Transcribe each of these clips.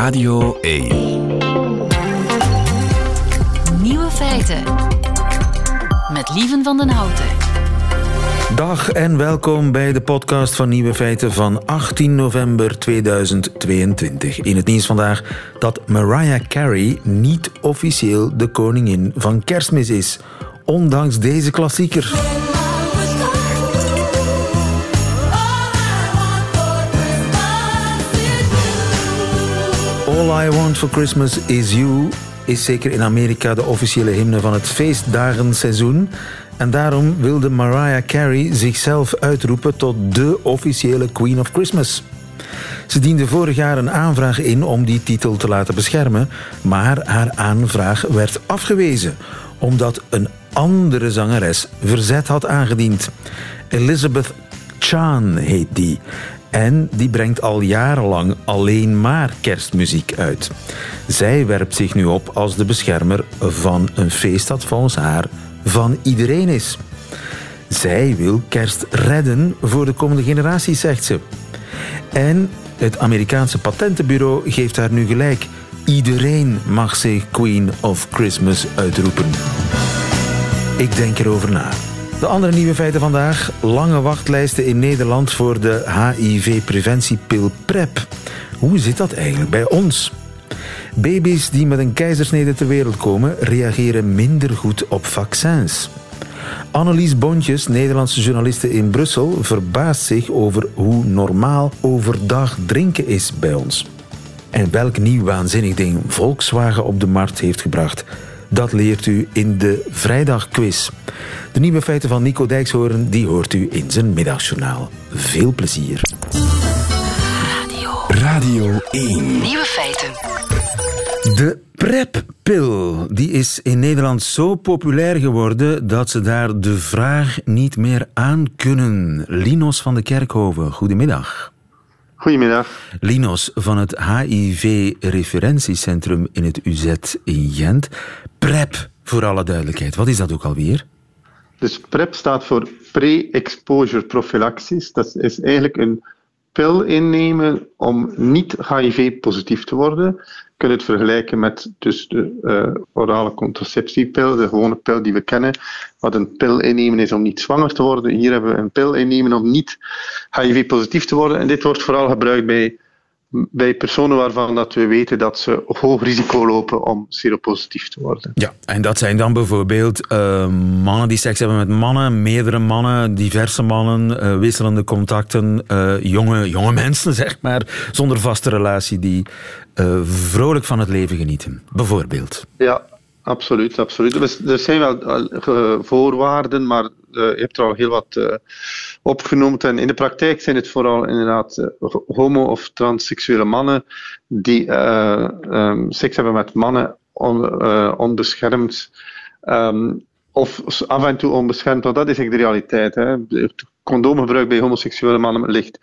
Radio 1. Nieuwe feiten. Met Lieven van den Houten. Dag en welkom bij de podcast van Nieuwe Feiten van 18 november 2022. In het nieuws vandaag dat Mariah Carey niet officieel de koningin van kerstmis is. Ondanks deze klassieker. All I Want for Christmas is You is zeker in Amerika de officiële hymne van het feestdagenseizoen. En daarom wilde Mariah Carey zichzelf uitroepen tot de officiële Queen of Christmas. Ze diende vorig jaar een aanvraag in om die titel te laten beschermen, maar haar aanvraag werd afgewezen omdat een andere zangeres verzet had aangediend. Elizabeth Chan heet die. En die brengt al jarenlang alleen maar kerstmuziek uit. Zij werpt zich nu op als de beschermer van een feest dat volgens haar van iedereen is. Zij wil kerst redden voor de komende generaties, zegt ze. En het Amerikaanse patentenbureau geeft haar nu gelijk. Iedereen mag zich Queen of Christmas uitroepen. Ik denk erover na. De andere nieuwe feiten vandaag. Lange wachtlijsten in Nederland voor de HIV-preventiepil PrEP. Hoe zit dat eigenlijk bij ons? Baby's die met een keizersnede ter wereld komen, reageren minder goed op vaccins. Annelies Bontjes, Nederlandse journaliste in Brussel, verbaast zich over hoe normaal overdag drinken is bij ons. En welk nieuw waanzinnig ding Volkswagen op de markt heeft gebracht. Dat leert u in de vrijdagquiz. De nieuwe feiten van Nico Dijkshoorn die hoort u in zijn middagjournaal. Veel plezier. Radio. Radio 1. Nieuwe feiten. De PrEP-pil die is in Nederland zo populair geworden dat ze daar de vraag niet meer aan kunnen. Linos van de Kerkhoven, goedemiddag. Goedemiddag. Linos van het HIV-referentiecentrum in het UZ in Gent. PrEP, voor alle duidelijkheid. Wat is dat ook alweer? Dus PrEP staat voor Pre-Exposure Prophylaxis. Dat is eigenlijk een pil innemen om niet HIV-positief te worden. Kunt het vergelijken met dus de uh, orale contraceptiepil, de gewone pil die we kennen. Wat een pil innemen is om niet zwanger te worden. Hier hebben we een pil innemen om niet HIV-positief te worden. En dit wordt vooral gebruikt bij bij personen waarvan dat we weten dat ze hoog risico lopen om seropositief te worden. Ja, en dat zijn dan bijvoorbeeld uh, mannen die seks hebben met mannen, meerdere mannen, diverse mannen, uh, wisselende contacten, uh, jonge, jonge mensen, zeg maar, zonder vaste relatie die vrolijk van het leven genieten, bijvoorbeeld. Ja, absoluut. absoluut. Er zijn wel voorwaarden, maar je hebt er al heel wat opgenomen. En in de praktijk zijn het vooral inderdaad homo- of transseksuele mannen die um, seks hebben met mannen on, onbeschermd. Um, of af en toe onbeschermd, want dat is eigenlijk de realiteit. Hè. Condoomgebruik bij homoseksuele mannen ligt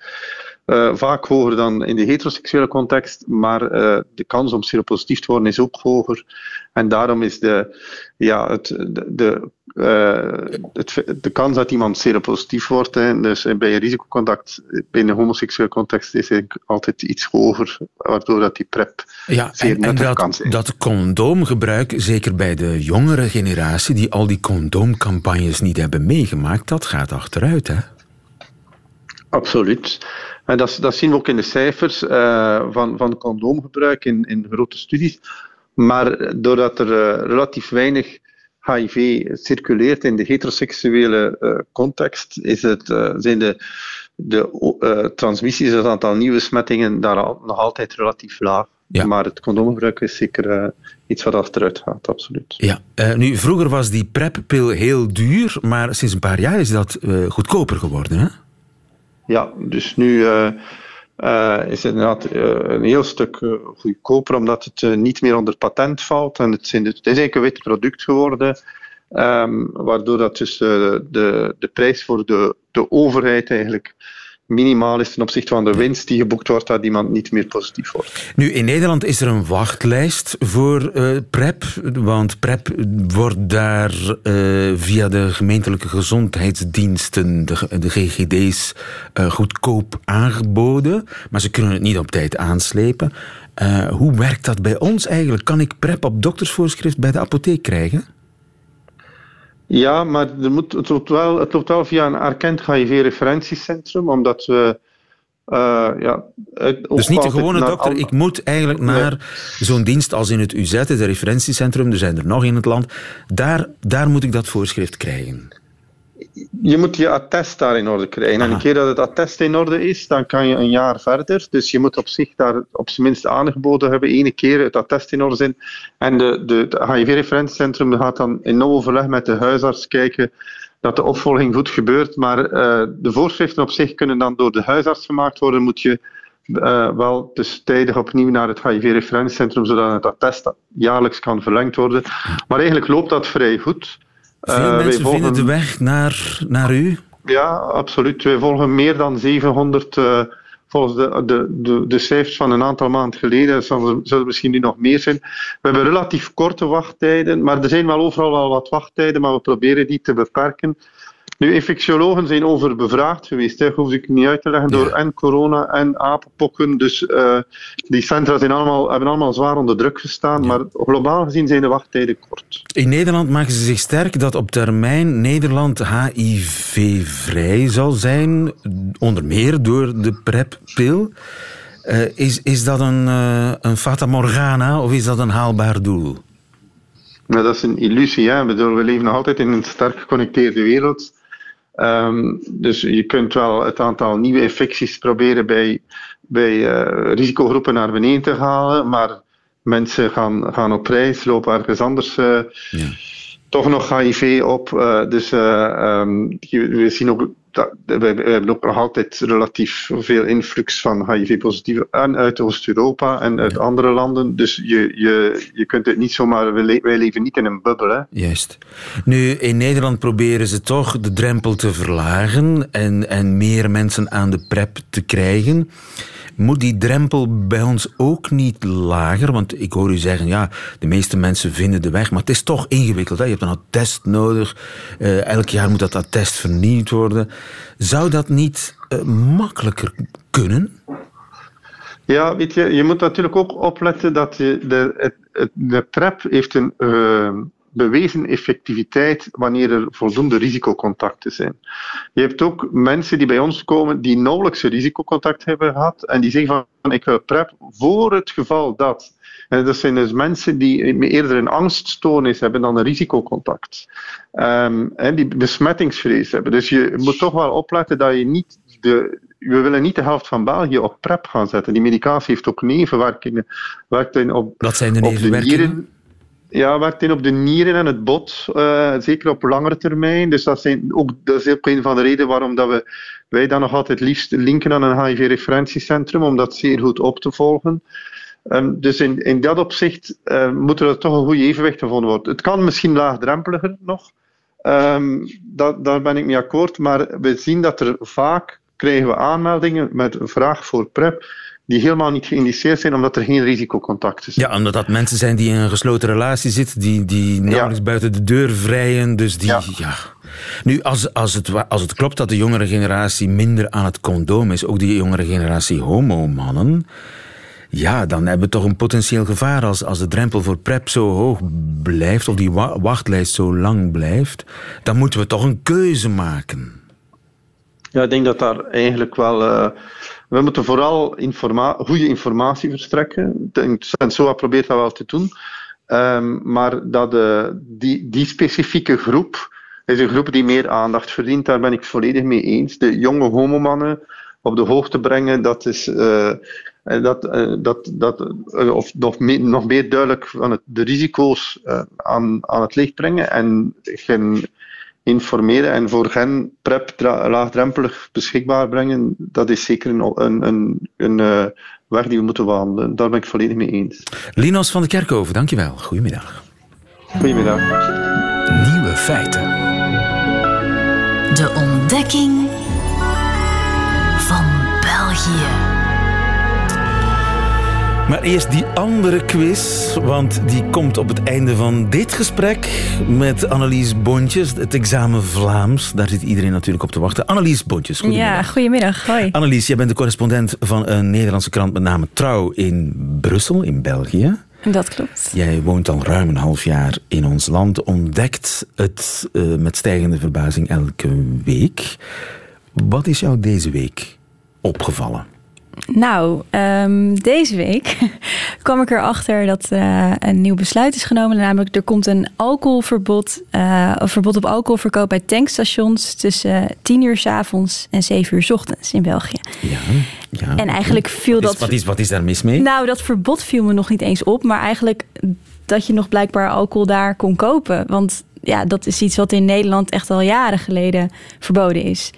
uh, vaak hoger dan in de heteroseksuele context, maar uh, de kans om seropositief te worden is ook hoger. En daarom is de, ja, het, de, de, uh, het, de kans dat iemand seropositief wordt, hè, dus bij een risicocontact in de homoseksuele context, is altijd iets hoger, waardoor dat die PrEP ja, zeer en, en dat, kan zijn. dat condoomgebruik, zeker bij de jongere generatie, die al die condoomcampagnes niet hebben meegemaakt, dat gaat achteruit, hè? Absoluut. En dat, dat zien we ook in de cijfers uh, van, van condoomgebruik in, in grote studies. Maar doordat er uh, relatief weinig HIV circuleert in de heteroseksuele uh, context, is het, zijn de, de transmissies, het aantal nieuwe besmettingen, daar al, nog altijd relatief laag. Ja. Maar het condoomgebruik is zeker iets wat achteruit gaat, absoluut. Ja, nu vroeger was die PrEP-pil heel duur, maar sinds een paar jaar is dat goedkoper geworden, hè? Ja, dus nu uh, uh, is het inderdaad uh, een heel stuk goedkoper, omdat het niet meer onder patent valt. En het, is eigenlijk een wit product geworden, um, waardoor dat dus de, de prijs voor de, de overheid eigenlijk minimaal is ten opzichte van de winst die geboekt wordt, dat iemand niet meer positief wordt. Nu, in Nederland is er een wachtlijst voor uh, PrEP, want PrEP wordt daar uh, via de gemeentelijke gezondheidsdiensten, de, GGD's, uh, goedkoop aangeboden, maar ze kunnen het niet op tijd aanslepen. hoe werkt dat bij ons eigenlijk? Kan ik PrEP op doktersvoorschrift bij de apotheek krijgen? Ja, maar er moet, het, loopt wel, het loopt wel via een erkend HIV-referentiecentrum, omdat we. Uh, ja, dus niet de gewone dokter, ik moet eigenlijk naar zo'n dienst als in het UZ, het referentiecentrum, er zijn er nog in het land, daar, daar moet ik dat voorschrift krijgen je moet je attest daar in orde krijgen. En een keer dat het attest in orde is, dan kan je een jaar verder. Dus je moet op zich daar op zijn minst aangeboden hebben. Ene keer het attest in orde zijn. En de, de, de HIV-referentiecentrum gaat dan in overleg met de huisarts kijken dat de opvolging goed gebeurt. Maar uh, de voorschriften op zich kunnen dan door de huisarts gemaakt worden. Moet je uh, wel dus tijdig opnieuw naar het HIV-referentiecentrum, zodat het attest jaarlijks kan verlengd worden. Maar eigenlijk loopt dat vrij goed. Veel uh, mensen volgen... vinden de weg naar, naar u? Ja, absoluut. Wij volgen meer dan 700, uh, eh, volgens de, de, de, de, cijfers van een aantal maanden geleden, zullen er misschien nu nog meer zijn. We hebben relatief korte wachttijden, maar er zijn wel overal wel wat wachttijden, maar we proberen die te beperken. Nu, infectiologen zijn over bevraagd geweest, hè. hoef ik niet uit te leggen, door en corona en apenpokken. Dus uh, die centra zijn allemaal, hebben allemaal zwaar onder druk gestaan, maar globaal gezien zijn de wachttijden kort. In Nederland maken ze zich sterk dat op termijn Nederland HIV-vrij zal zijn, onder meer door de PrEP-pil. Uh, is, is dat een, uh, een fata morgana of is dat een haalbaar doel? Nou, dat is een illusie. Hè? we leven nog altijd in een sterk geconnecteerde wereld. Um, dus je kunt wel het aantal nieuwe infecties proberen bij, bij uh, risicogroepen naar beneden te halen, maar mensen gaan, gaan op reis, lopen ergens anders uh, ja. toch nog HIV op. Uh, dus um, we zien ook we, hebben ook nog altijd relatief veel influx van HIV-positieven uit Oost-Europa en uit andere landen. Dus je, je, je kunt het niet zomaar... Wij leven niet in een bubbel. Hè. Juist. Nu, in Nederland proberen ze toch de drempel te verlagen en, en meer mensen aan de PrEP te krijgen. Moet die drempel bij ons ook niet lager? Want ik hoor u zeggen, ja, de meeste mensen vinden de weg, maar het is toch ingewikkeld. Hè? Je hebt een attest nodig. Uh, elk jaar moet dat attest vernieuwd worden. Zou dat niet uh, makkelijker kunnen? Ja, weet je, je moet natuurlijk ook opletten dat je de, de PrEP heeft een... Uh, bewezen effectiviteit wanneer er voldoende risicocontacten zijn. Je hebt ook mensen die bij ons komen die nauwelijks een risicocontact hebben gehad en die zeggen van ik wil PrEP voor het geval dat. En dat zijn dus mensen die eerder een angststoornis hebben dan een risicocontact. Um, en die besmettingsvrees hebben. Dus je moet toch wel opletten dat je niet de, we willen niet de helft van België op PrEP gaan zetten. Die medicatie heeft ook nevenwerkingen. Werkt op, Wat zijn de nevenwerkingen? Ja, werkt in op de nieren en het bot, uh, zeker op langere termijn. Dus dat, zijn ook, dat is ook een van de redenen waarom dat we, wij dan nog altijd liefst linken aan een HIV-referentiecentrum, om dat zeer goed op te volgen. Um, dus in, in dat opzicht uh, moet er toch een goed evenwicht gevonden worden. Het kan misschien laagdrempeliger nog, um, daar ben ik mee akkoord, maar we zien dat er vaak krijgen we aanmeldingen met een vraag voor PrEP die helemaal niet geïndiceerd zijn omdat er geen risicocontact is. Ja, omdat dat mensen zijn die in een gesloten relatie zitten, die, die nauwelijks buiten de deur vrijen. Dus die, ja. Nu, als, als, het, als het klopt dat de jongere generatie minder aan het condoom is, ook die jongere generatie homomannen, ja, dan hebben we toch een potentieel gevaar als, als de drempel voor PrEP zo hoog blijft, of die wachtlijst zo lang blijft. Dan moeten we toch een keuze maken. Ja, ik denk dat daar eigenlijk wel. Uh, we moeten vooral goede informatie verstrekken. SOA probeert dat wel te doen. Um, maar dat, uh, die, die specifieke groep is een groep die meer aandacht verdient. Daar ben ik volledig mee eens. De jonge homomannen op de hoogte brengen, dat is. Uh, dat, dat, dat, of nog meer, nog meer duidelijk van het, de risico's aan, aan het licht brengen en geen informeren en voor hen PrEP laagdrempelig beschikbaar brengen, dat is zeker een, een, een, een uh, weg die we moeten wandelen. Daar ben ik volledig mee eens. Linos van de Kerkhoven, dankjewel. Goedemiddag. Goedemiddag. Nieuwe feiten. De ontdekking van België. Maar eerst die andere quiz, want die komt op het einde van dit gesprek met Annelies Bontjes, het examen Vlaams. Daar zit iedereen natuurlijk op te wachten. Annelies Bontjes, goedemiddag. Ja, goedemiddag. Hoi. Annelies, jij bent de correspondent van een Nederlandse krant met name Trouw in Brussel, in België. Dat klopt. Jij woont al ruim een half jaar in ons land, ontdekt het uh, met stijgende verbazing elke week. Wat is jou deze week opgevallen? Nou, um, deze week kwam ik erachter dat uh, een nieuw besluit is genomen. Namelijk, er komt een alcoholverbod, uh, een verbod op alcoholverkoop bij tankstations tussen 10 uur s avonds en 7 uur s ochtends in België. Ja, ja. En eigenlijk viel wat is, dat. Wat is, wat is daar mis mee? Nou, dat verbod viel me nog niet eens op, maar eigenlijk dat je nog blijkbaar alcohol daar kon kopen. Want ja, dat is iets wat in Nederland echt al jaren geleden verboden is.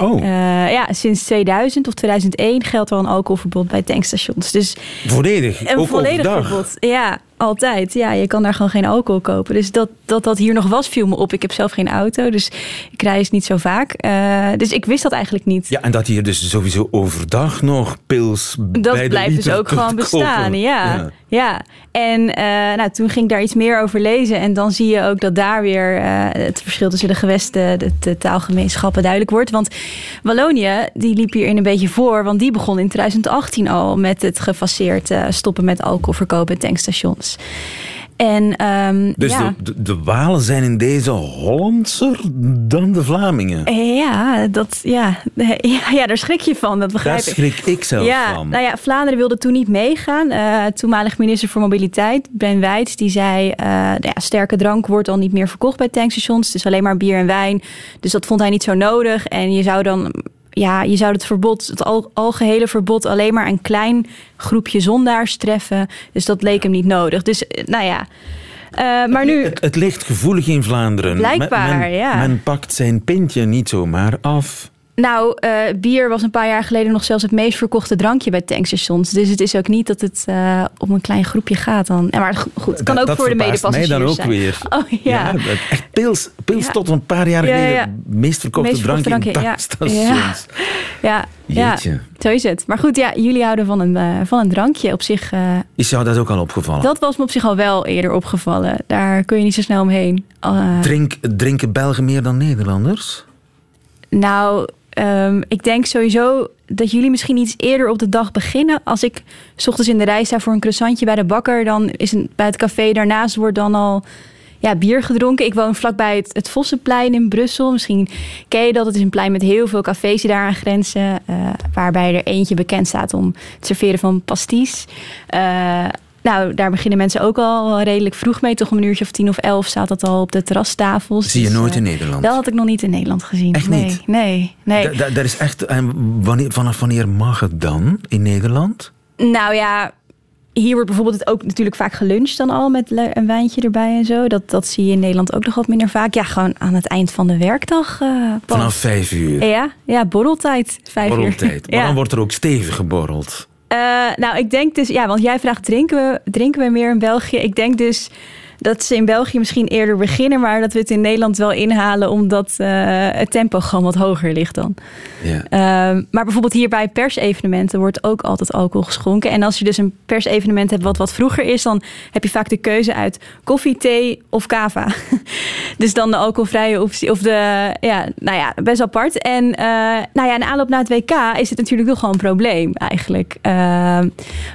Oh. Uh, ja, sinds 2000 of 2001 geldt al een alcoholverbod bij tankstations. Dus volledig, een ook volledig overdag. verbod. Ja, altijd. Ja, je kan daar gewoon geen alcohol kopen. Dus dat, dat dat hier nog was, viel me op. Ik heb zelf geen auto, dus ik reis niet zo vaak. Uh, dus ik wist dat eigenlijk niet. Ja, en dat hier dus sowieso overdag nog pils dat bij de blijft dus ook gewoon bestaan, ja. Ja. En uh, nou, toen ging ik daar iets meer over lezen. En dan zie je ook dat daar weer uh, het verschil tussen de gewesten, de, de, taalgemeenschappen duidelijk wordt. Want Wallonië, die liep hierin een beetje voor. Want die begon in 2018 al met het gefaseerd uh, stoppen met alcoholverkoop in tankstations. En, um, dus ja. de, de, Walen zijn in deze Hollandser dan de Vlamingen? Ja, dat, ja, ja, ja, daar schrik je van, dat begrijp daar ik. schrik ik zelf ja, van. Nou ja, Vlaanderen wilde toen niet meegaan. Uh, toenmalig minister voor Mobiliteit, Ben Wijts, die zei... Uh, ja, sterke drank wordt al niet meer verkocht bij tankstations. Het is alleen maar bier en wijn. Dus dat vond hij niet zo nodig. En je zou dan ja, je zou het verbod, het al, algehele verbod, alleen maar een klein groepje zondaars treffen. Dus dat leek hem niet nodig. Dus nou ja. Uh, maar nu. Het, het, ligt gevoelig in Vlaanderen. Blijkbaar, men, ja. Men pakt zijn pintje niet zomaar af. Nou, uh, bier was een paar jaar geleden nog zelfs het meest verkochte drankje bij tankstations. Dus het is ook niet dat het uh, om een klein groepje gaat dan. Ja, maar goed, het kan dat, ook voor de medepassagiers mij dan ook zijn. weer. Oh ja. ja echt pils, pils Ja. tot een paar jaar Ja, geleden ja. meest verkochte Meest drankje in tankstations. Ja, ja, zo is het. Maar goed, ja, jullie houden van een, uh, van een drankje op zich. Is jou dat ook al opgevallen? dat was me op zich al wel eerder opgevallen. Daar kun je niet zo snel omheen. Drink, drinken Belgen meer dan Nederlanders? Nou, um, ik denk sowieso dat jullie misschien iets eerder op de dag beginnen. Als ik s ochtends in de rij sta voor een croissantje bij de bakker, dan is een, bij het café daarnaast wordt dan al ja, bier gedronken. Ik woon vlakbij het, het Vossenplein in Brussel. Misschien ken je dat. Het is een plein met heel veel cafés die daaraan grenzen. Uh, waarbij er eentje bekend staat om het serveren van pasties. Uh, nou, daar beginnen mensen ook al redelijk vroeg mee. Toch om een uurtje of tien of elf staat dat al op de terrastafels. Zie je Dus, nooit uh, in Nederland? Dat had ik nog niet in Nederland gezien. Echt nee, niet? Nee, nee. Da- da- Daar is echt, en wanneer, vanaf wanneer mag het dan in Nederland? Nou ja, hier wordt bijvoorbeeld het ook natuurlijk vaak geluncht dan al met een wijntje erbij en zo. Dat, dat zie je in Nederland ook nog wat minder vaak. Ja, gewoon aan het eind van de werkdag. eh. Vanaf vijf uur. Ja, ja, borreltijd. Vijf Borreltijd. uur. Maar Ja. dan wordt er ook stevig geborreld. Eh, nou, ik denk dus, ja, want jij vraagt drinken we, drinken we meer in België? Ik denk dus dat ze in België misschien eerder beginnen, maar dat we het in Nederland wel inhalen omdat eh, het tempo gewoon wat hoger ligt dan. Ja. Ehm, maar bijvoorbeeld hier bij persevenementen wordt ook altijd alcohol geschonken. En als je dus een persevenement hebt wat wat vroeger is, dan heb je vaak de keuze uit koffie, thee of cava. dus dan de alcoholvrije optie. Of de, ja, nou ja, best apart. En eh, nou ja, in aanloop naar het WK is het natuurlijk toch gewoon een probleem eigenlijk. Ehm,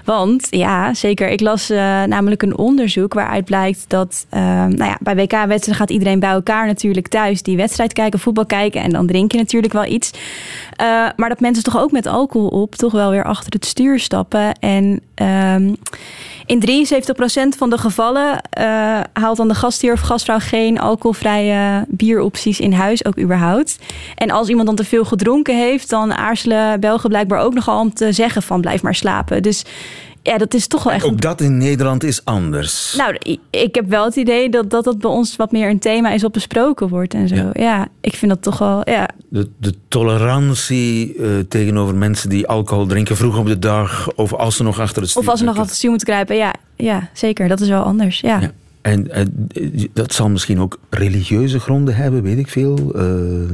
want ja, zeker. Ik las eh, namelijk een onderzoek waaruit blijkt dat ehm, nou ja, bij WK-wedstrijden gaat iedereen bij elkaar natuurlijk thuis die wedstrijd kijken, voetbal kijken. En dan drink je natuurlijk wel iets. Uh, maar dat mensen toch ook met alcohol op toch wel weer achter het stuur stappen. En um, in 73% van de gevallen uh, haalt dan de gastheer of gastvrouw geen alcoholvrije bieropties in huis, ook überhaupt. En als iemand dan te veel gedronken heeft, dan aarzelen Belgen blijkbaar ook nogal om te zeggen van blijf maar slapen. Dus ja, dat is toch wel echt. Ook dat in Nederland is anders. Nou, ik heb wel het idee dat dat, dat bij ons wat meer een thema is wat besproken wordt en zo. Ja, ja ik vind dat toch wel. Ja. De, de tolerantie uh, tegenover mensen die alcohol drinken vroeg op de dag, of als ze nog achter het stuur Of als ze nog achter het stuur moeten kruipen. Ja, ja, zeker. Dat is wel anders. Ja. ja. En uh, dat zal misschien ook religieuze gronden hebben, weet ik veel. Uh,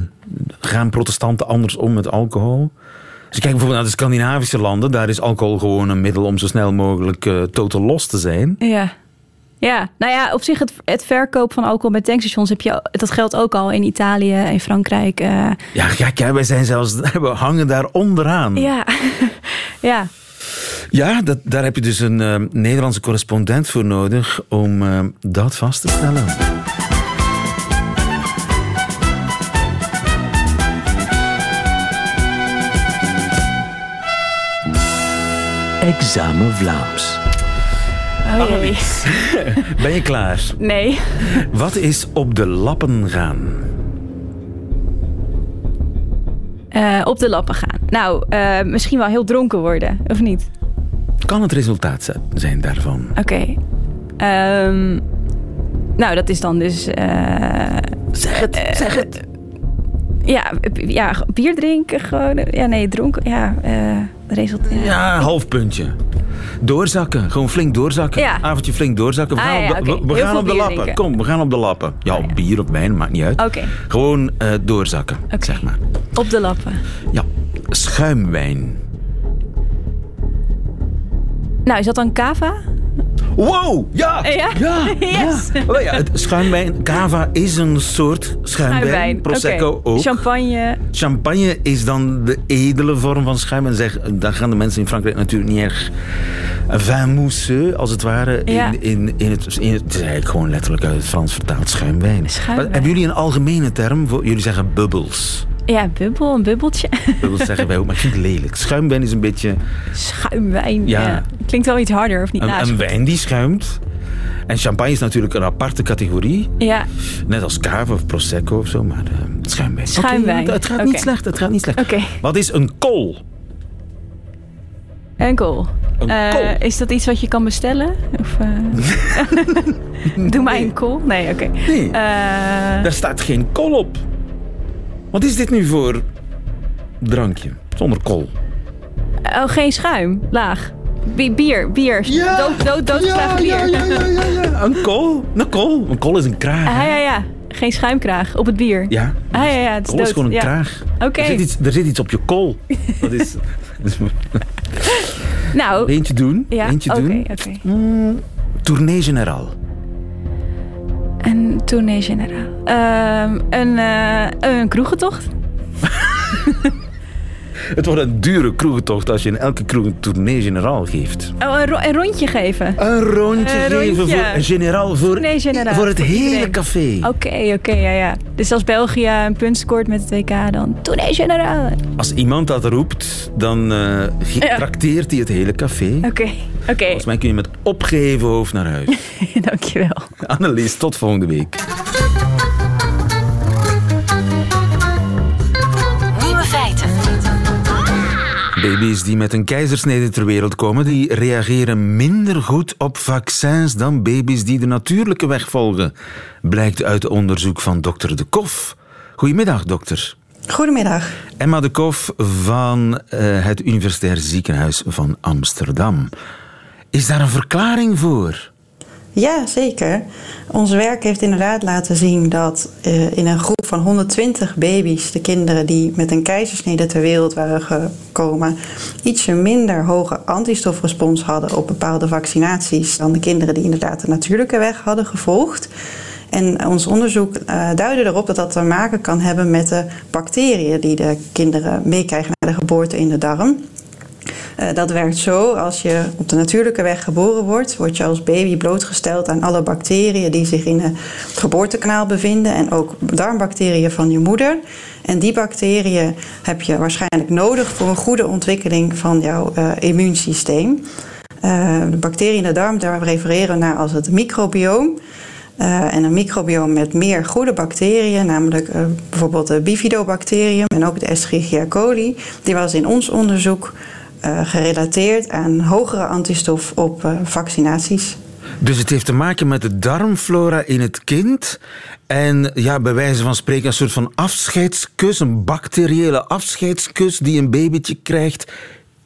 gaan protestanten anders om met alcohol? Als je kijkt bijvoorbeeld naar de Scandinavische landen, daar is alcohol gewoon een middel om zo snel mogelijk uh, totaal los te zijn. Ja. Ja, nou ja, op zich het, het verkoop van alcohol bij tankstations heb je, dat geldt ook al in Italië en Frankrijk. Uh. Ja, kijk, ja, wij zijn zelfs, we hangen daar onderaan. Ja, ja. Ja, dat, daar heb je dus een uh, Nederlandse correspondent voor nodig om dat vast te stellen. Examen Vlaams. Oh jee. Ben je klaar? Nee. Wat is op de lappen gaan? Uh, op de lappen gaan. Nou, uh, misschien wel heel dronken worden, of niet? Kan het resultaat zijn daarvan? Oké. Okay. Um, nou, dat is dan dus. Uh, zeg het, zeg het. Ja, ja, bier drinken gewoon. Ja, nee, dronken. Ja, resultaat. Ja. ja, half puntje. Doorzakken, gewoon flink doorzakken. Ja. Avondje flink doorzakken. We ah, gaan ja, op de, okay. we, we gaan op de lappen. Drinken. Kom, we gaan op de lappen. Ja, ah, ja. bier of wijn, maakt niet uit. Okay. Gewoon uh, doorzakken, okay. zeg maar. Op de lappen. Ja, schuimwijn. Nou, is dat dan cava? Wow, ja! Ja? Ja, yes. ja. Oh, ja het schuimwijn, cava is een soort schuimwijn. Prosecco okay. ook. Champagne. Champagne is dan de edele vorm van schuim. En zeg, daar gaan de mensen in Frankrijk natuurlijk niet erg vin mousseux, als het ware. Ja. In, in, in, het, in het, het is eigenlijk gewoon letterlijk uit het Frans vertaald schuimwijn. schuimwijn. Maar, hebben jullie een algemene term? Voor, jullie zeggen bubbels. Ja, bubbel, een bubbeltje. Bubbels zeggen wij ook, maar ik vind het lelijk. Schuimwijn is een beetje... Schuimwijn, ja. Ja. Klinkt wel iets harder, of niet? Een, Nou, een wijn die schuimt. En champagne is natuurlijk een aparte categorie. Ja, Net als cava of prosecco of zo, maar uh, schuimwijn. Schuimwijn. Het gaat niet slecht, het gaat niet slecht. oké. Wat is een kool? En kool. Een Eh, kool? is dat iets wat je kan bestellen? Of, eh, Doe mij een kool? Nee, oké. Nee. Daar staat geen kool op. Wat is dit nu voor drankje? Zonder kool. oh, geen schuim. Laag. Bi- bier, bier. Dood, dood, doodgeslagen bier. ja, ja. Een kool? Een kool? Een kool is een kraag. Ah, ja, ja. Geen schuimkraag op het bier. Ja. Ah, ja, ja. Het is Kool is dood. gewoon een ja. kraag. Oké. Er, zit iets, er zit iets op je kool. Dat is... dat is Nou, eentje doen. ja. Oké, doen. oké. Tournee Générale. Een tournee generaal. Ehm, een, eh, een kroegentocht. Het wordt een dure kroegentocht als je in elke kroeg een tournee generaal geeft. Oh, een, ro- een rondje geven. Een rondje Een geven rondje. voor een generaal voor, generaal voor het voor hele iedereen. café. Oké, oké, ja, ja. Dus als België een punt scoort met het WK, dan tournee generaal. Als iemand dat roept, dan Ja. trakteert hij het hele café. Oké, oké. Volgens mij kun je met opgeheven hoofd naar huis. Dankjewel. Annelies, tot volgende week. Nieuwe feiten. Baby's die met een keizersnede ter wereld komen, die reageren minder goed op vaccins dan baby's die de natuurlijke weg volgen. Blijkt uit onderzoek van dokter De Kof. Goedemiddag, dokter. Goedemiddag. Emma De Kof van eh, het Universitair Ziekenhuis van Amsterdam. Is daar een verklaring voor? Ja, zeker. Ons werk heeft inderdaad laten zien dat eh, in een groep van 120 baby's, de kinderen die met een keizersnede ter wereld waren gekomen, ietsje minder hoge antistofrespons hadden op bepaalde vaccinaties dan de kinderen die inderdaad de natuurlijke weg hadden gevolgd. En ons onderzoek eh, duidde erop dat dat te maken kan hebben met de bacteriën die de kinderen meekrijgen na de geboorte in de darm. Uh, dat werkt zo, als je op de natuurlijke weg geboren wordt, word je als baby blootgesteld aan alle bacteriën die zich in het geboortekanaal bevinden en ook darmbacteriën van je moeder. En die bacteriën heb je waarschijnlijk nodig voor een goede ontwikkeling van jouw uh, immuunsysteem. Uh, de bacteriën in de darm, daar refereren we naar als het microbioom. En een microbioom met meer goede bacteriën, namelijk bijvoorbeeld de bifidobacterium en ook de Escherichia coli, die was in ons onderzoek gerelateerd aan hogere antistof op uh, vaccinaties. Dus het heeft te maken met de darmflora in het kind. En ja, bij wijze van spreken een soort van afscheidskus, een bacteriële afscheidskus die een babytje krijgt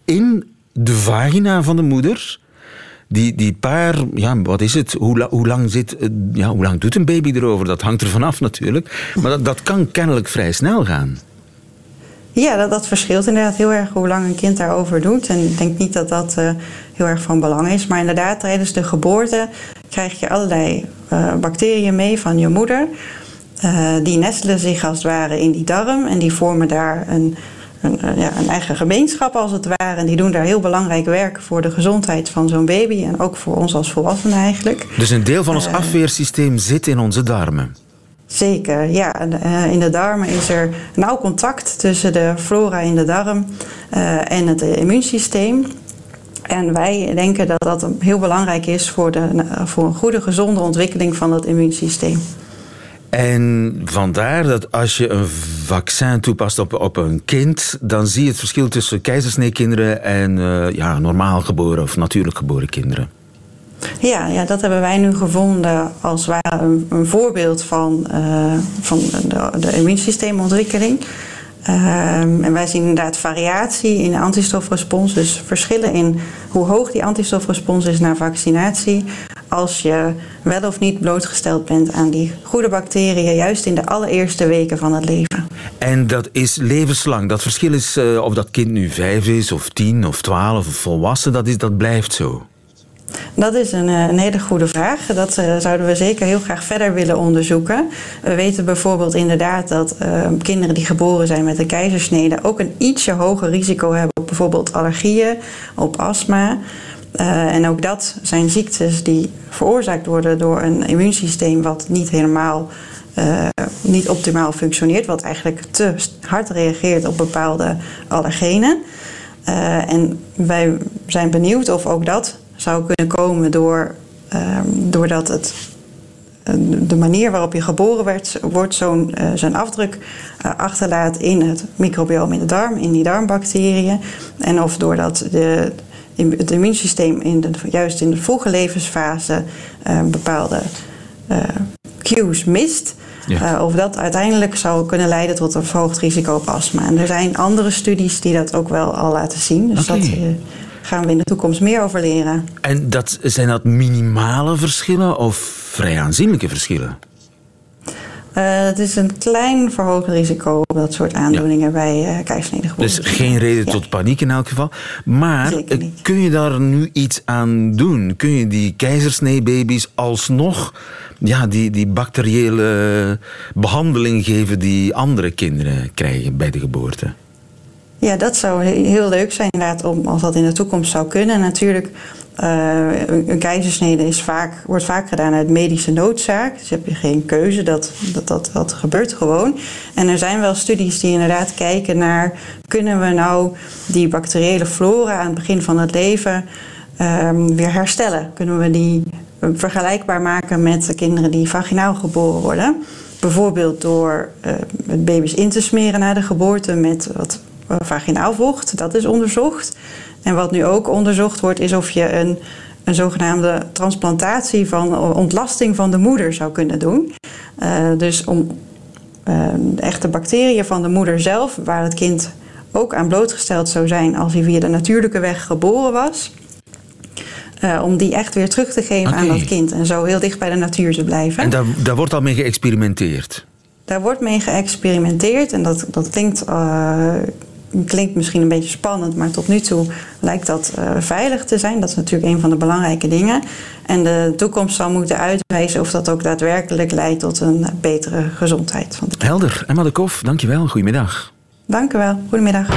in de vagina van de moeder. Die, die paar, ja, wat is het? Hoe, hoe, lang zit, ja, hoe lang doet een baby erover? Dat hangt er vanaf natuurlijk. Maar dat, dat kan kennelijk vrij snel gaan. Ja, dat, dat verschilt inderdaad heel erg hoe lang een kind daarover doet. En ik denk niet dat dat uh, heel erg van belang is. Maar inderdaad, tijdens de geboorte krijg je allerlei uh, bacteriën mee van je moeder. Uh, die nestelen zich als het ware in die darm en die vormen daar een, een, ja, een, eigen gemeenschap als het ware. En die doen daar heel belangrijk werk voor de gezondheid van zo'n baby en ook voor ons als volwassenen eigenlijk. Dus een deel van ons afweersysteem zit in onze darmen? Zeker, ja. In de darmen is er nauw contact tussen de flora in de darm uh, en het immuunsysteem. En wij denken dat dat heel belangrijk is voor, de, voor een goede, gezonde ontwikkeling van het immuunsysteem. En vandaar dat als je een vaccin toepast op, op een kind, dan zie je het verschil tussen keizersneekinderen en ja, normaal geboren of natuurlijk geboren kinderen. Ja, ja, dat hebben wij nu gevonden als ware een, een voorbeeld van, uh, van de, de immuunsysteemontwikkeling. Uh, en wij zien inderdaad variatie in antistofrespons, dus verschillen in hoe hoog die antistofrespons is na vaccinatie. Als je wel of niet blootgesteld bent aan die goede bacteriën, juist in de allereerste weken van het leven. En dat is levenslang. Dat verschil is uh, of dat kind nu vijf is, of tien, of twaalf, of volwassen, dat, is, dat blijft zo. Dat is een, een, hele goede vraag. Dat uh, zouden we zeker heel graag verder willen onderzoeken. We weten bijvoorbeeld inderdaad dat uh, kinderen die geboren zijn met een keizersnede ook een ietsje hoger risico hebben op bijvoorbeeld allergieën, op astma. En ook dat zijn ziektes die veroorzaakt worden door een immuunsysteem wat niet helemaal niet optimaal functioneert, wat eigenlijk te hard reageert op bepaalde allergenen. en wij zijn benieuwd of ook dat zou kunnen komen door, um, doordat het, de manier waarop je geboren werd, wordt zo'n uh, zijn afdruk uh, achterlaat in het microbiome in de darm, in die darmbacteriën. En of doordat de, het immuunsysteem in de, juist in de vroege levensfase uh, bepaalde cues mist. Ja. of dat uiteindelijk zou kunnen leiden tot een verhoogd risico op astma. En er zijn andere studies die dat ook wel al laten zien. Dus okay. dat gaan we in de toekomst meer over leren. En dat, zijn dat minimale verschillen of vrij aanzienlijke verschillen? Uh, het is een klein verhoogd risico op dat soort aandoeningen ja. bij uh, keizersnede Dus geen reden ja. tot paniek in elk geval. Maar kun je daar nu iets aan doen? Kun je die keizersneebaby's alsnog ja, die, die bacteriële behandeling geven die andere kinderen krijgen bij de geboorte? Ja, dat zou heel leuk zijn inderdaad, om, als dat in de toekomst zou kunnen. natuurlijk, uh, een keizersnede is vaak, wordt vaak gedaan uit medische noodzaak. Dus heb je geen keuze, dat, dat, dat, gebeurt gewoon. En er zijn wel studies die inderdaad kijken naar... kunnen we nou die bacteriële flora aan het begin van het leven um, weer herstellen? Kunnen we die vergelijkbaar maken met de kinderen die vaginaal geboren worden? Bijvoorbeeld door uh, baby's in te smeren na de geboorte met wat vaginaal vocht. Dat is onderzocht. En wat nu ook onderzocht wordt, is of je een, een zogenaamde transplantatie van ontlasting van de moeder zou kunnen doen. Uh, dus om uh, de echte bacteriën van de moeder zelf, waar het kind ook aan blootgesteld zou zijn als hij via de natuurlijke weg geboren was. Uh, om die echt weer terug te geven okay. aan dat kind en zo heel dicht bij de natuur te blijven. En daar, daar wordt al mee geëxperimenteerd? Daar wordt mee geëxperimenteerd en dat, dat klinkt uh, klinkt misschien een beetje spannend, maar tot nu toe lijkt dat uh, veilig te zijn. Dat is natuurlijk een van de belangrijke dingen. En de toekomst zal moeten uitwijzen of dat ook daadwerkelijk leidt tot een betere gezondheid. Helder. Emma de Kof, dankjewel. Goedemiddag. Dank u wel. Goedemiddag.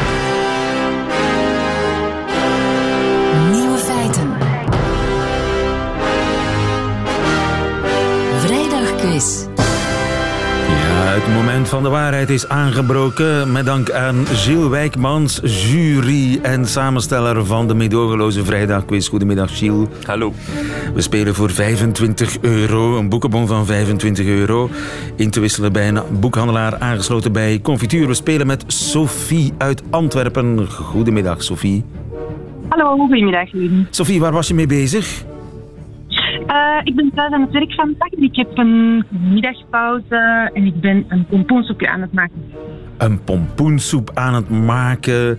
Het moment van de waarheid is aangebroken met dank aan Gilles Wijkmans, jury en samensteller van de meedogenloze vrijdagquiz. Goedemiddag Gilles. Hallo. We spelen voor 25 euro, een boekenbon van 25 euro. In te wisselen bij een boekhandelaar aangesloten bij Confituur. We spelen met Sophie uit Antwerpen. Goedemiddag Sophie. Hallo, goedemiddag. Sophie, waar was je mee bezig? Uh, ik ben thuis aan het werk van dag. Ik heb een middagpauze en ik ben een pompoensoepje aan het maken. Een pompoensoep aan het maken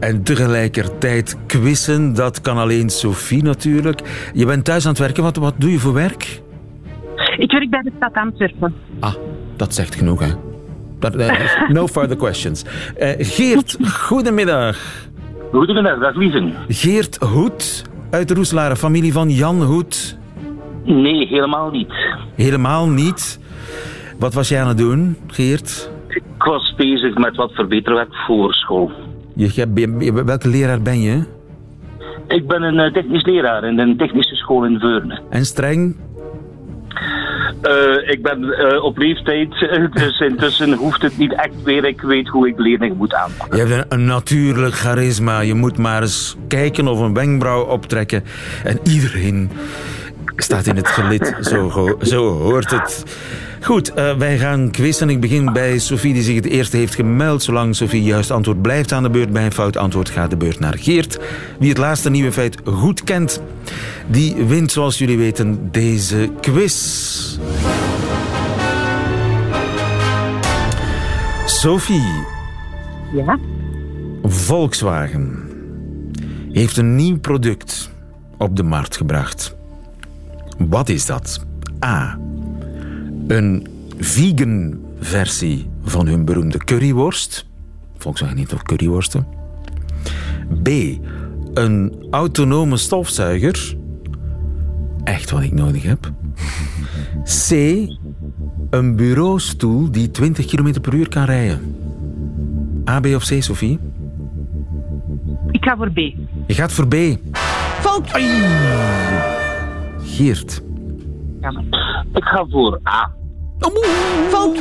en tegelijkertijd quizzen, dat kan alleen Sophie natuurlijk. Je bent thuis aan het werken, wat, wat doe je voor werk? Ik werk bij de stad Antwerpen. Ah, dat zegt genoeg hè? Dat, eh, no further questions. Eh, Geert, goedemiddag. Goedemiddag, dag Lieven. Geert Hoed uit Roeselare, familie van Jan Hoed. Nee, helemaal niet. Helemaal niet. Wat was jij aan het doen, Geert? Ik was bezig met wat verbeterwerk voor school. Je, je- je- welke leraar ben je? Ik ben een eh, technisch leraar in een technische school in Veurne. En streng? Eh, ik ben eh, op leeftijd, dus intussen hoeft het niet echt meer. Ik weet hoe ik leerlingen moet aanpakken. Je hebt een, een natuurlijk charisma. Je moet maar eens kijken of een wenkbrauw optrekken. En iedereen staat in het gelid. Zo, zo hoort het. Goed, eh, wij gaan quizzen. Ik begin bij Sophie, die zich het eerste heeft gemeld. Zolang Sophie juist antwoord blijft aan de beurt. Bij een fout antwoord gaat de beurt naar Geert. Wie het laatste nieuwe feit goed kent, die wint, zoals jullie weten, deze quiz. Sophie. Ja? Volkswagen heeft een nieuw product op de markt gebracht. Wat is dat? A. Een vegan versie van hun beroemde curryworst. Volkswagen heeft ook curryworsten. B. Een autonome stofzuiger. Echt wat ik nodig heb. C. Een bureaustoel die 20 km per uur kan rijden. A, B of C, Sophie? Ik ga voor B. Je gaat voor B. Fout! Geert. Ik ga voor A. Fout!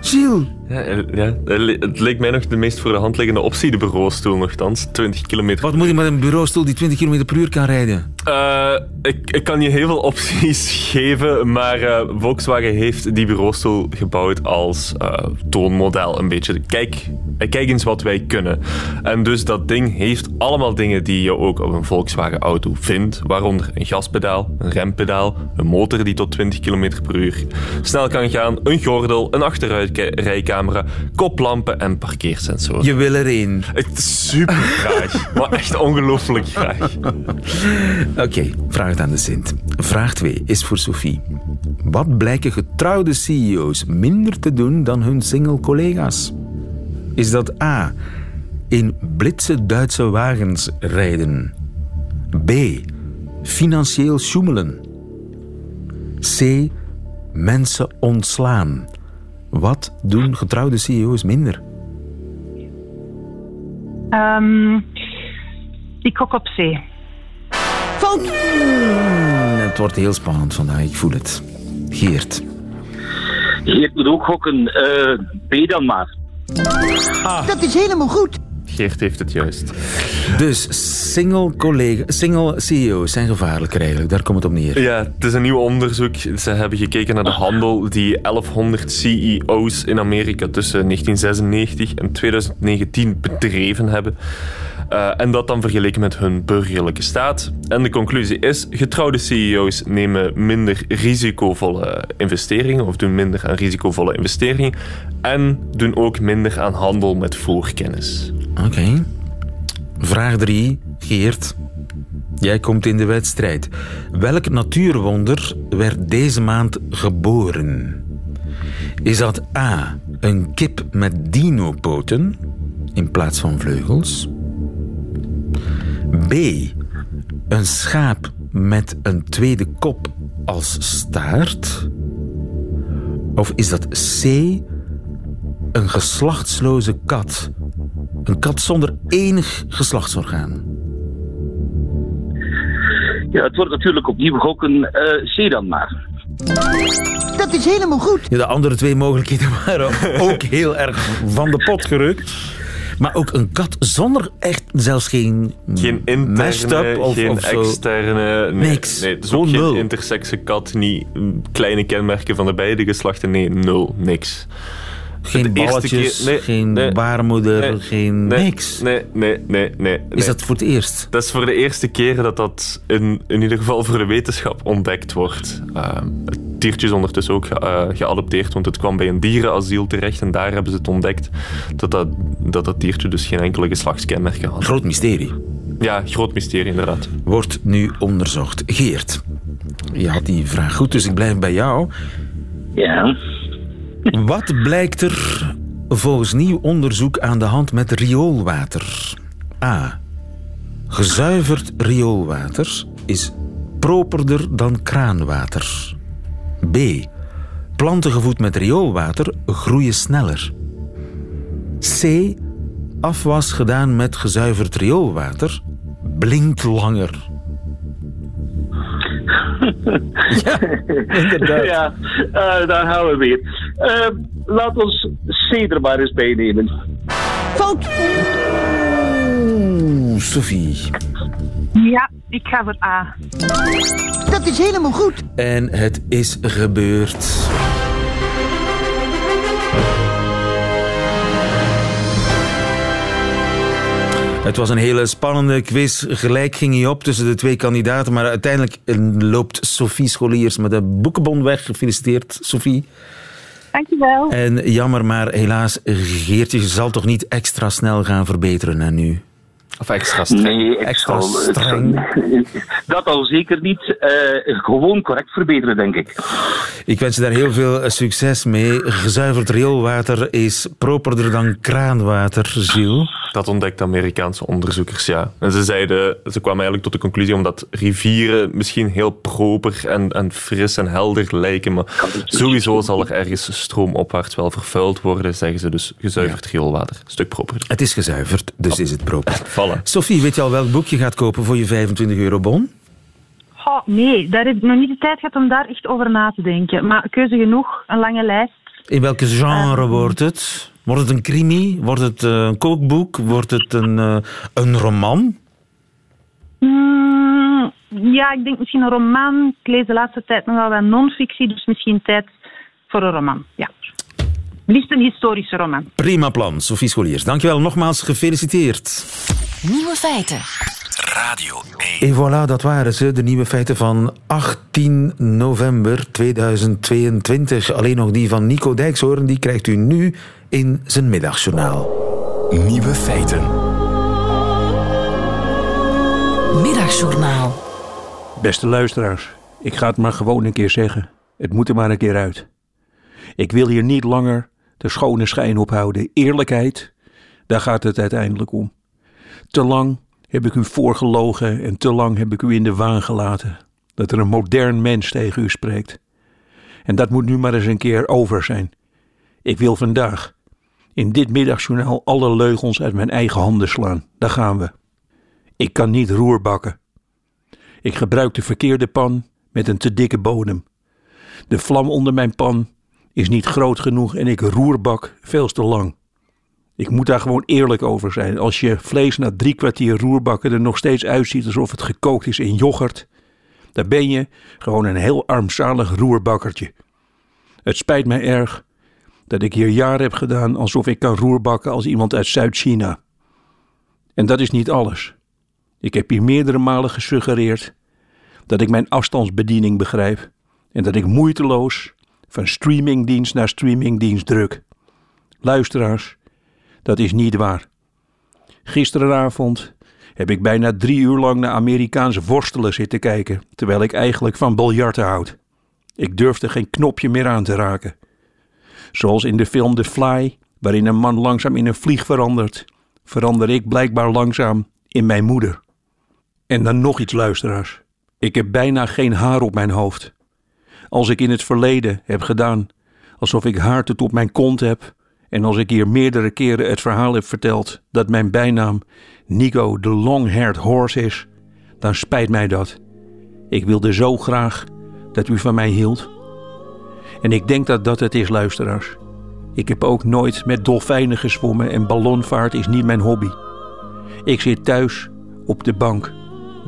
Gilles. Ja, ja, het leek mij nog de meest voor de hand liggende optie, de bureaustoel nogthans. 20 kilometer. Wat moet je met een bureaustoel die 20 km per uur kan rijden? Eh, ik, ik kan je heel veel opties geven, maar eh, Volkswagen heeft die bureaustoel gebouwd als eh, toonmodel een beetje. Kijk, kijk eens wat wij kunnen. En dus dat ding heeft allemaal dingen die je ook op een Volkswagen auto vindt, waaronder een gaspedaal, een rempedaal, een motor die tot 20 km per uur snel kan gaan, een gordel, een koplampen en parkeersensoren. Je wil er één. Super graag, maar echt ongelooflijk graag. Oké, vraag het aan de Sint. Vraag 2 is voor Sophie. Wat blijken getrouwde CEO's minder te doen dan hun single collega's? Is dat A. In blitse Duitse wagens rijden? B. Financieel sjoemelen? C. Mensen ontslaan? Wat doen getrouwde CEO's minder? Ehm, ik gok op C. Fout! Het wordt heel spannend vandaag, ik voel het. Geert. Geert moet ook gokken. eh, B dan maar. Dat is helemaal goed. Geert heeft het juist. Dus single, collega, single CEO's zijn gevaarlijker eigenlijk, daar komt het op neer. Ja, het is een nieuw onderzoek. Ze hebben gekeken naar de handel die 1100 CEO's in Amerika tussen 1996 en 2019 bedreven hebben. Eh, en dat dan vergeleken met hun burgerlijke staat. En de conclusie is, getrouwde CEO's nemen minder risicovolle investeringen of doen minder aan risicovolle investeringen en doen ook minder aan handel met voorkennis. Oké. Vraag 3, Geert. Jij komt in de wedstrijd. Welk natuurwonder werd deze maand geboren? Is dat A, een kip met dinopoten in plaats van vleugels? B, een schaap met een tweede kop als staart? Of is dat C, een geslachtsloze kat? Een kat zonder enig geslachtsorgaan. Ja, het wordt natuurlijk opnieuw gokken. eh, C dan maar. Dat is helemaal goed. Ja, de andere twee mogelijkheden waren ook heel erg van de pot gerukt. Maar ook een kat zonder echt, zelfs geen, Geen interne, of, geen of externe... Nee, Niks. Nee, ook geen nul. intersexe kat, niet mm, kleine kenmerken van de beide geslachten. Nee, nul, niks. Geen balletjes, keer- nee, geen nee, baarmoeder, nee, geen nee, niks. Nee, nee, nee, nee. Is dat voor het eerst? Dat is voor de eerste keer dat dat in, in ieder geval voor de wetenschap ontdekt wordt. Ehm, het diertje is ondertussen ook ge- eh, geadopteerd, want het kwam bij een dierenasiel terecht en daar hebben ze het ontdekt dat dat, dat, dat diertje dus geen enkele geslachtskenmerken had. Groot mysterie. Ja, groot mysterie inderdaad. Wordt nu onderzocht. Geert, je had die vraag goed, dus ik blijf bij jou. Ja. Wat blijkt er volgens nieuw onderzoek aan de hand met rioolwater? A. Gezuiverd rioolwater is properder dan kraanwater. B. Planten gevoed met rioolwater groeien sneller. C. Afwas gedaan met gezuiverd rioolwater blinkt langer. ja, inderdaad. ja, eh, daar gaan we weer. Eh, laat ons C er maar eens bij nemen. Fout. Oeh, Sophie. Ja, ik ga voor A. Dat is helemaal goed. En het is gebeurd. Het was een hele spannende quiz. Gelijk ging hij op tussen de twee kandidaten. Maar uiteindelijk eh, loopt Sophie Scholiers met de boekenbon weg. Gefeliciteerd, Sophie. Dankjewel. En jammer, maar helaas, Geertje zal toch niet extra snel gaan verbeteren hè, nu? Of extra streng. Nee, Extra zal, streng. dat al zeker niet. Eh, gewoon correct verbeteren, denk ik. Ik wens je daar heel veel eh, succes mee. Gezuiverd rioolwater is properder dan kraanwater, Gilles. Dat ontdekten Amerikaanse onderzoekers, ja. En ze zeiden, ze kwamen eigenlijk tot de conclusie omdat rivieren misschien heel proper en, en fris en helder lijken, maar sowieso zal er ergens stroomopwaarts wel vervuild worden, zeggen ze. Dus gezuiverd rioolwater, een stuk properder. Het is gezuiverd, dus is het proper. Vallen. Sophie, weet je al welk boek je gaat kopen voor je 25 euro bon? Oh, nee, daar heb ik nog niet de tijd gehad om daar echt over na te denken. Maar keuze genoeg, een lange lijst. In welke genre wordt het? Wordt het een crimi? Wordt het eh, een kookboek? Wordt het een, eh, een roman? Hmm, ja, ik denk misschien een roman. Ik lees de laatste tijd nogal wel non-fictie, dus misschien tijd voor een roman. Ja. Liefst een historische roman. Prima plan, Sophie Scholiers. Dankjewel, nogmaals gefeliciteerd. Nieuwe feiten. Radio 1. En voilà, dat waren ze, de nieuwe feiten van 18 november 2022. Alleen nog die van Nico Dijkshoorn, die krijgt u nu in zijn middagjournaal. Nieuwe feiten. Middagjournaal. Beste luisteraars, ik ga het maar gewoon een keer zeggen. Het moet er maar een keer uit. Ik wil hier niet langer de schone schijn ophouden. Eerlijkheid, daar gaat het uiteindelijk om. Te lang heb ik u voorgelogen en te lang heb ik u in de waan gelaten. Dat er een modern mens tegen u spreekt. En dat moet nu maar eens een keer over zijn. Ik wil vandaag in dit middagjournaal alle leugens uit mijn eigen handen slaan. Daar gaan we. Ik kan niet roer bakken. Ik gebruik de verkeerde pan met een te dikke bodem. De vlam onder mijn pan is niet groot genoeg en ik roerbak veel te lang. Ik moet daar gewoon eerlijk over zijn. Als je vlees na drie kwartier roerbakken er nog steeds uitziet alsof het gekookt is in yoghurt, dan ben je gewoon een heel armzalig roerbakkertje. Het spijt mij erg dat ik hier jaren heb gedaan alsof ik kan roerbakken als iemand uit Zuid-China. En dat is niet alles. Ik heb hier meerdere malen gesuggereerd dat ik mijn afstandsbediening begrijp en dat ik moeiteloos van streamingdienst naar streamingdienst druk. Luisteraars, dat is niet waar. Gisteravond heb ik bijna drie uur lang naar Amerikaanse worstelen zitten kijken, terwijl ik eigenlijk van biljarten houd. Ik durfde geen knopje meer aan te raken. Zoals in de film The Fly, waarin een man langzaam in een vlieg verandert, verander ik blijkbaar langzaam in mijn moeder. En dan nog iets, luisteraars. Ik heb bijna geen haar op mijn hoofd. Als ik in het verleden heb gedaan alsof ik haar tot op mijn kont heb, en als ik hier meerdere keren het verhaal heb verteld dat mijn bijnaam Nico de Long-Haired Horse is, dan spijt mij dat. Ik wilde zo graag dat u van mij hield. En ik denk dat dat het is, luisteraars. Ik heb ook nooit met dolfijnen gezwommen en ballonvaart is niet mijn hobby. Ik zit thuis op de bank,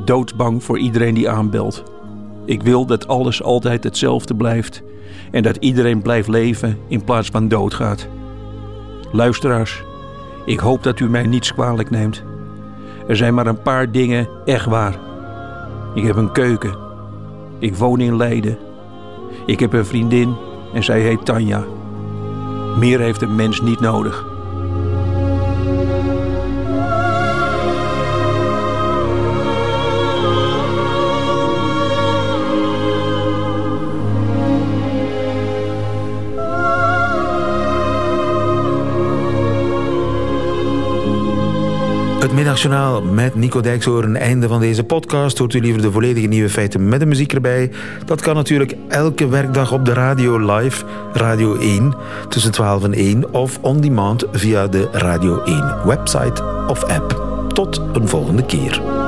doodsbang voor iedereen die aanbelt. Ik wil dat alles altijd hetzelfde blijft en dat iedereen blijft leven in plaats van doodgaat. Luisteraars, ik hoop dat u mij niets kwalijk neemt. Er zijn maar een paar dingen echt waar. Ik heb een keuken. Ik woon in Leiden. Ik heb een vriendin en zij heet Tanja. Meer heeft een mens niet nodig. Het Middagjournaal met Nico Dijkshoorn. Einde van deze podcast. Hoort u liever de volledige nieuwe feiten met de muziek erbij? Dat kan natuurlijk elke werkdag op de radio live, Radio 1, tussen 12 en 1. Of on demand via de Radio 1 website of app. Tot een volgende keer.